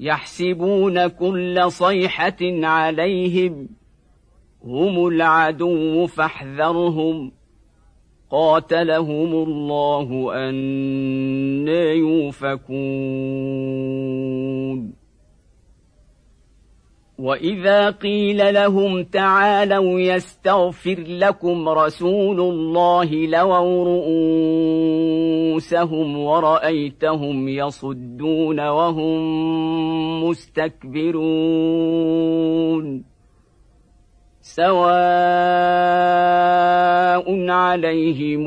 يحسبون كل صيحة عليهم هم العدو فاحذرهم. قاتلهم الله أنا يوفكون. وإذا قيل لهم تعالوا يستغفر لكم رسول الله لووا رؤوسهم ورأيتهم يصدون وهم مستكبرون سواء عليهم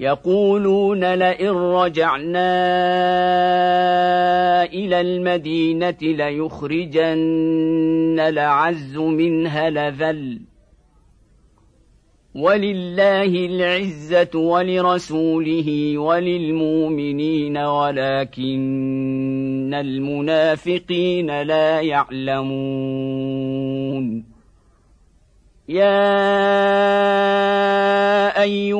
يقولون لئن رجعنا إلى المدينة ليخرجن العز منها لذل. ولله العزة ولرسوله وللمؤمنين ولكن المنافقين لا يعلمون. يا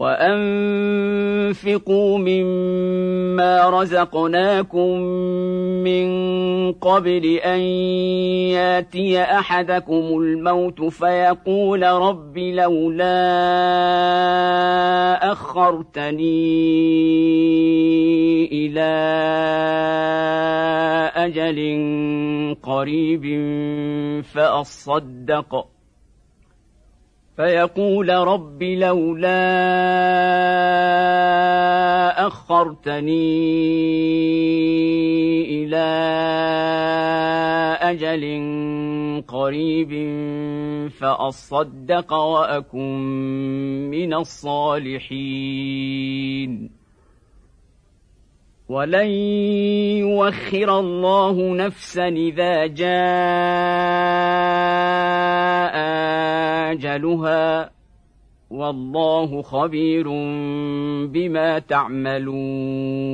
وأنفقوا مما رزقناكم من قبل أن ياتي أحدكم الموت فيقول رب لولا أخرتني إلى أجل قريب فأصدق فيقول رب لولا أخرتني إلى أجل قريب فأصدق وأكن من الصالحين. ولن يوخر الله نفسا إذا جاء اجلها والله خبير بما تعملون